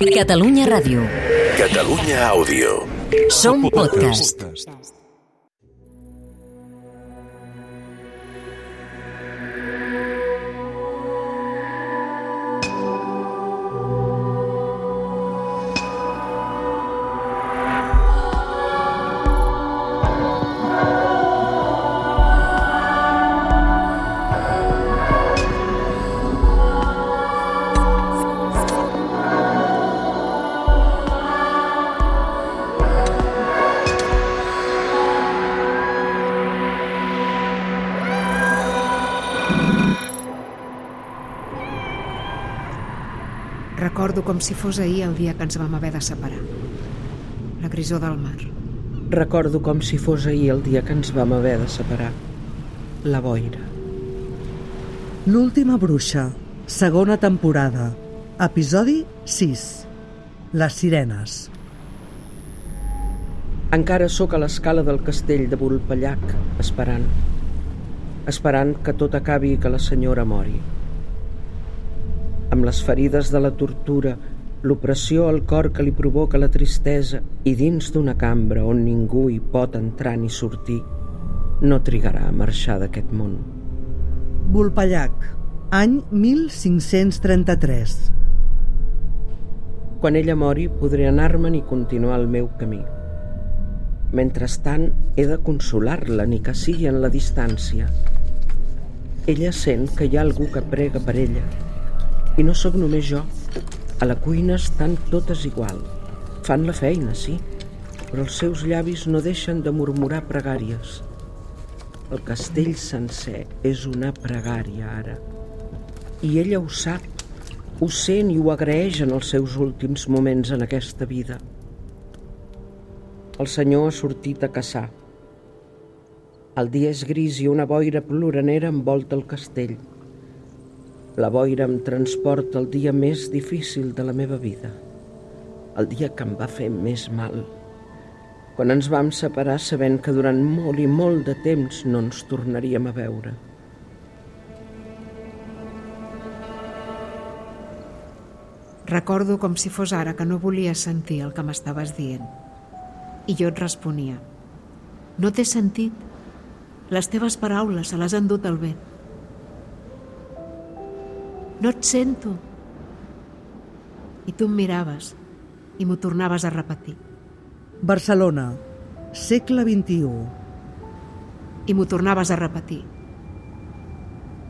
Catalunya Ràdio. Catalunya Àudio. Som podcast. Recordo com si fos ahir el dia que ens vam haver de separar. La grisó del mar. Recordo com si fos ahir el dia que ens vam haver de separar. La boira. L'última bruixa, segona temporada, episodi 6. Les sirenes. Encara sóc a l'escala del castell de Volpellac, esperant. Esperant que tot acabi i que la senyora mori. Amb les ferides de la tortura, l'opressió al cor que li provoca la tristesa i dins d'una cambra on ningú hi pot entrar ni sortir, no trigarà a marxar d'aquest món. Volpellac, any 1533. Quan ella mori, podré anar-me'n i continuar el meu camí. Mentrestant, he de consolar-la, ni que sigui en la distància. Ella sent que hi ha algú que prega per ella. I no sóc només jo. A la cuina estan totes igual. Fan la feina, sí, però els seus llavis no deixen de murmurar pregàries. El castell sencer és una pregària, ara. I ella ho sap, ho sent i ho agraeix en els seus últims moments en aquesta vida. El senyor ha sortit a caçar. El dia és gris i una boira ploranera envolta el castell. La boira em transporta el dia més difícil de la meva vida. El dia que em va fer més mal. Quan ens vam separar sabent que durant molt i molt de temps no ens tornaríem a veure. Recordo com si fos ara que no volia sentir el que m'estaves dient. I jo et responia. No té sentit. Les teves paraules se les han dut el vent. No et sento. I tu em miraves i m'ho tornaves a repetir. Barcelona, segle XXI. I m'ho tornaves a repetir.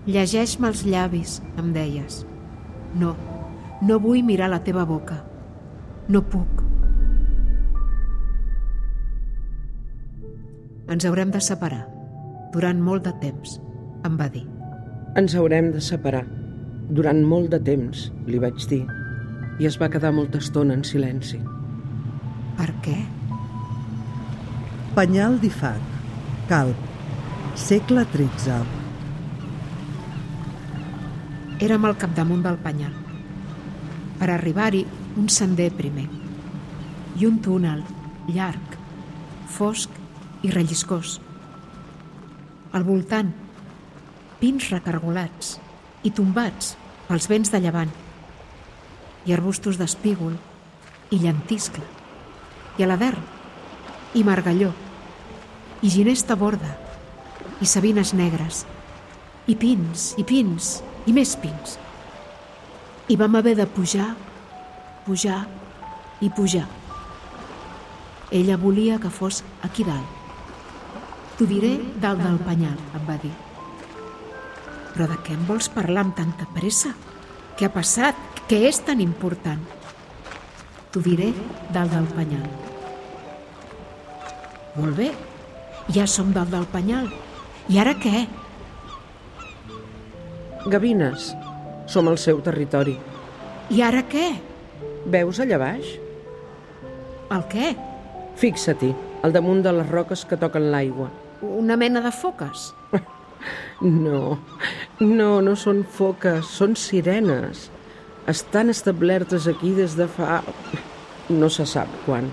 Llegeix-me els llavis, em deies. No, no vull mirar la teva boca. No puc. Ens haurem de separar durant molt de temps, em va dir. Ens haurem de separar. Durant molt de temps, li vaig dir, i es va quedar molta estona en silenci. Per què? Penyal d'Ifac, Calp, segle XIII. Érem al capdamunt del penyal. Per arribar-hi, un sender primer. I un túnel llarg, fosc i relliscós. Al voltant, pins recargolats i tombats pels vents de llevant i arbustos d'espígol i llentiscle i aladern i margalló i ginesta borda i sabines negres i pins i pins i més pins. I vam haver de pujar pujar i pujar. Ella volia que fos aquí dalt. T'ho diré dalt del penyal, em va dir. Però de què em vols parlar amb tanta pressa? Què ha passat? Què és tan important? T'ho diré dalt del penyal. Molt bé, ja som dalt del penyal. I ara què? Gavines, som al seu territori. I ara què? Veus allà baix? El què? Fixa-t'hi, al damunt de les roques que toquen l'aigua. Una mena de foques? No, no, no són foques, són sirenes. Estan establertes aquí des de fa... no se sap quan.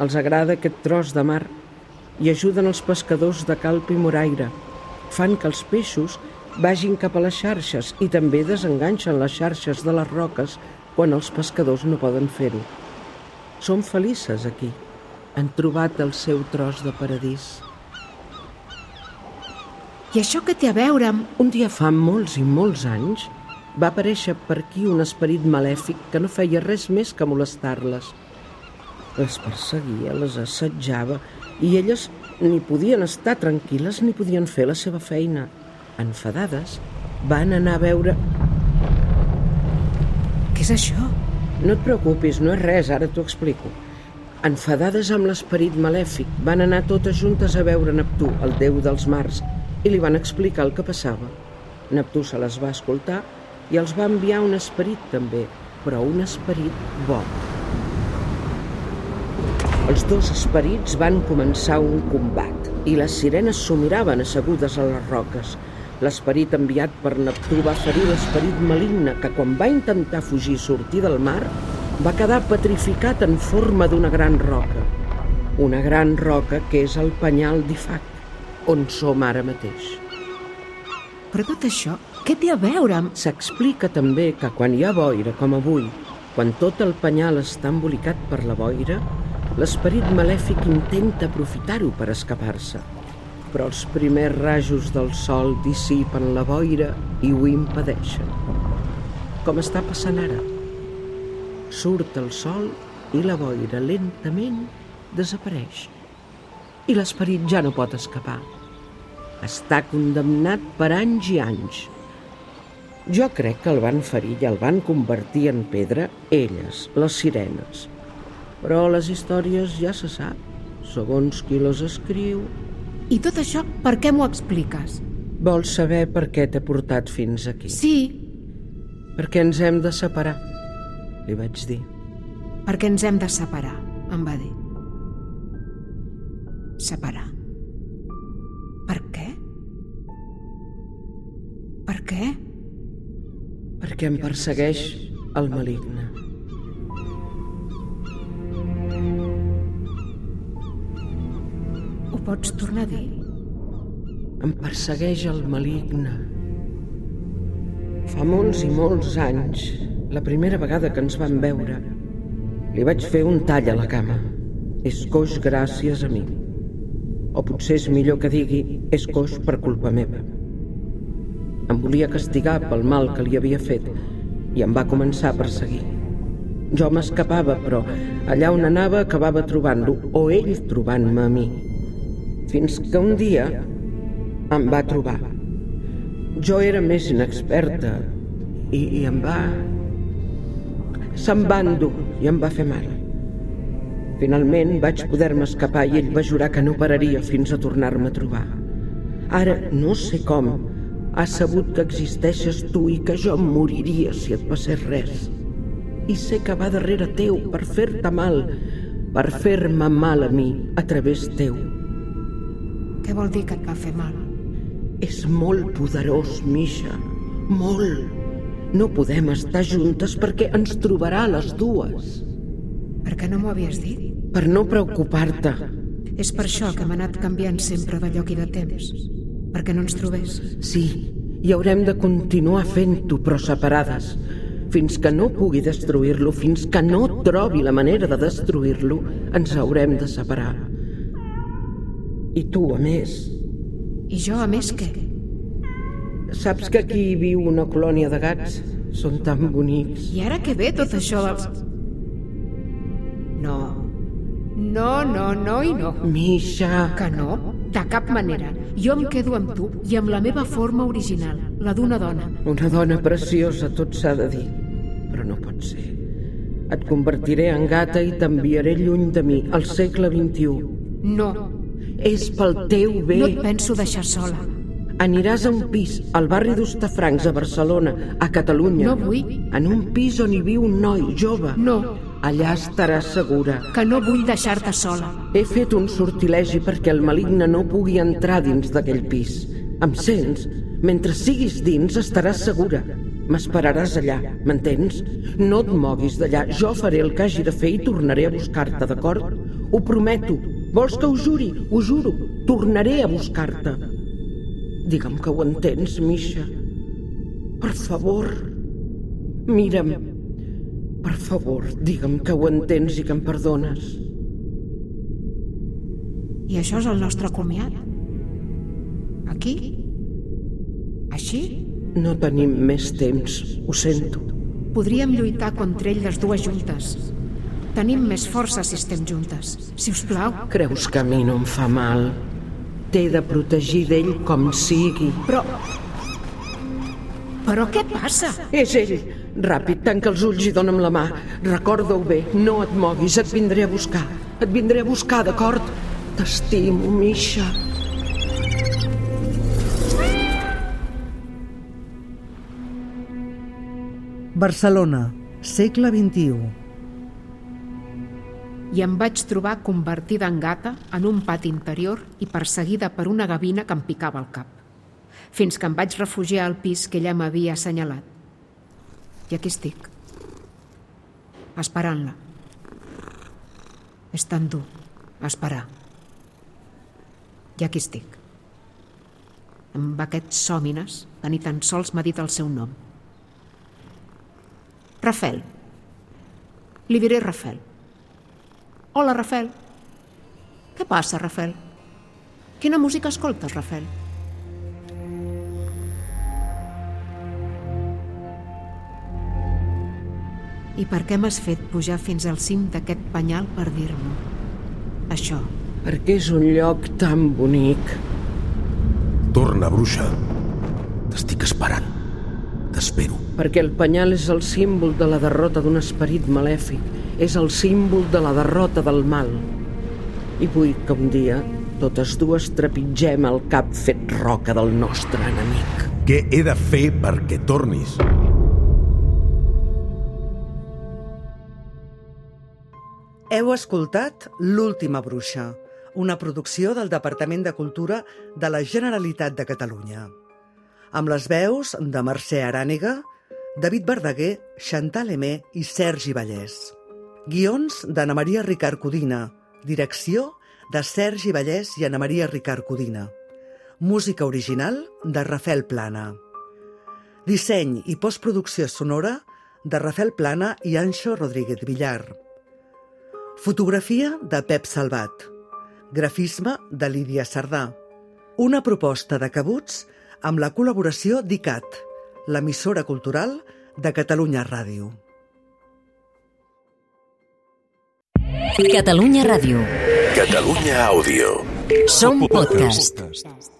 Els agrada aquest tros de mar i ajuden els pescadors de calp i moraire. Fan que els peixos vagin cap a les xarxes i també desenganxen les xarxes de les roques quan els pescadors no poden fer-ho. Són felices aquí. Han trobat el seu tros de paradís. I això què té a veure amb... Un dia fa molts i molts anys va aparèixer per aquí un esperit malèfic que no feia res més que molestar-les. Les perseguia, les assetjava i elles ni podien estar tranquil·les ni podien fer la seva feina. Enfadades, van anar a veure... Què és això? No et preocupis, no és res, ara t'ho explico. Enfadades amb l'esperit malèfic, van anar totes juntes a veure Neptú, el déu dels mars, i li van explicar el que passava. Neptú se les va escoltar i els va enviar un esperit també, però un esperit bo. Els dos esperits van començar un combat i les sirenes s'ho miraven assegudes a les roques. L'esperit enviat per Neptú va ferir l'esperit maligne que quan va intentar fugir i sortir del mar va quedar petrificat en forma d'una gran roca. Una gran roca que és el penyal d'Ifac, on som ara mateix. Però tot això, què té a veure amb... S'explica també que quan hi ha boira, com avui, quan tot el penyal està embolicat per la boira, l'esperit malèfic intenta aprofitar-ho per escapar-se. Però els primers rajos del sol dissipen la boira i ho impedeixen. Com està passant ara? Surt el sol i la boira lentament desapareix. I l'esperit ja no pot escapar. Està condemnat per anys i anys. Jo crec que el van ferir i el van convertir en pedra elles, les sirenes. Però les històries ja se sap. Segons qui les escriu... I tot això, per què m'ho expliques? Vols saber per què t'he portat fins aquí? Sí, Perquè ens hem de separar, li vaig dir. perquè ens hem de separar, em va dir. Separar. Què? Perquè em persegueix el maligne. Ho pots tornar a dir? Em persegueix el maligne. Fa molts i molts anys, la primera vegada que ens vam veure, li vaig fer un tall a la cama. És coix gràcies a mi. O potser és millor que digui és coix per culpa meva. Em volia castigar pel mal que li havia fet i em va començar a perseguir. Jo m'escapava, però allà on anava acabava trobant-lo, o ell trobant-me a mi. Fins que un dia em va trobar. Jo era més inexperta i, i em va... Se'm va endur i em va fer mal. Finalment vaig poder-me escapar i ell va jurar que no pararia fins a tornar-me a trobar. Ara, no sé com, ha sabut que existeixes tu i que jo em moriria si et passés res. I sé que va darrere teu per fer-te mal, per fer-me mal a mi a través teu. Què vol dir que et va fer mal? És molt poderós, Misha. Molt. No podem estar juntes perquè ens trobarà a les dues. Per què no m'ho havies dit? Per no preocupar-te. És per això que hem anat canviant sempre de lloc i de temps. Perquè no ens trobés. Sí, i haurem de continuar fent-ho, però separades. Fins que no pugui destruir-lo, fins que no trobi la manera de destruir-lo, ens haurem de separar. I tu, a més, I jo, a més, què? saps que aquí viu una colònia de gats? Són tan bonics. I ara què ve tot això dels... No. No, no, no i no. Misha, Que no? De cap manera. Jo em quedo amb tu i amb la meva forma original, la d'una dona. una dona preciosa, tot s'ha de dir. Però no pot ser. Et convertiré en gata i t'enviaré lluny de mi, al segle XXI. No, És pel teu bé. no et penso deixar sola. Aniràs a un pis al barri d'Ostafrancs, a Barcelona, a Catalunya. No vull. En un pis on hi viu un noi jove. No, Allà estaràs segura. que no vull deixar-te sola. He fet un sortilegi perquè el maligne no pugui entrar dins d'aquell pis. Em sents? Mentre siguis dins estaràs segura. M'esperaràs allà, m'entens? No et moguis d'allà. Jo faré el que hagi de fer i tornaré a buscar-te, d'acord? Ho prometo. Vols que ho juri? Ho juro. Tornaré a buscar-te. Digue'm que ho entens, Misha. Per favor, mira'm. Per favor, digue'm que ho entens i que em perdones. I això és el nostre comiat? Aquí? Així? No tenim més temps, ho sento. Podríem lluitar contra ell les dues juntes. Tenim més força si estem juntes. Si us plau. Creus que a mi no em fa mal? T'he de protegir d'ell com sigui. Però... Però què passa? És ell! Ràpid, tanca els ulls i dona'm la mà. Recorda-ho bé, no et moguis, et vindré a buscar. Et vindré a buscar, d'acord? T'estimo, Misha. Barcelona, segle XXI. I em vaig trobar convertida en gata en un pati interior i perseguida per una gavina que em picava el cap. Fins que em vaig refugiar al pis que ella m'havia assenyalat. I aquí estic. Esperant-la. És tan dur, esperar. I aquí estic. Amb aquests sòmines que ni tan sols m'ha dit el seu nom. Rafel. Li diré Rafel. Hola, Rafel. Què passa, Rafel? Quina música escoltes, Rafel? I per què m'has fet pujar fins al cim d'aquest penyal per dir-m'ho? Això. Perquè és un lloc tan bonic. Torna, bruixa. T'estic esperant. T'espero. Perquè el penyal és el símbol de la derrota d'un esperit malèfic. És el símbol de la derrota del mal. I vull que un dia totes dues trepitgem el cap fet roca del nostre enemic. Què he de fer perquè tornis? Heu escoltat L'última bruixa, una producció del Departament de Cultura de la Generalitat de Catalunya. Amb les veus de Mercè Arànega, David Verdaguer, Chantal Emé i Sergi Vallès. Guions d'Anna Maria Ricard Codina. Direcció de Sergi Vallès i Anna Maria Ricard Codina. Música original de Rafael Plana. Disseny i postproducció sonora de Rafael Plana i Anxo Rodríguez Villar. Fotografia de Pep Salvat. Grafisme de Lídia Sardà. Una proposta de cabuts amb la col·laboració d'ICAT, l'emissora cultural de Catalunya Ràdio. Catalunya Ràdio. Catalunya Àudio. Som podcast. podcast.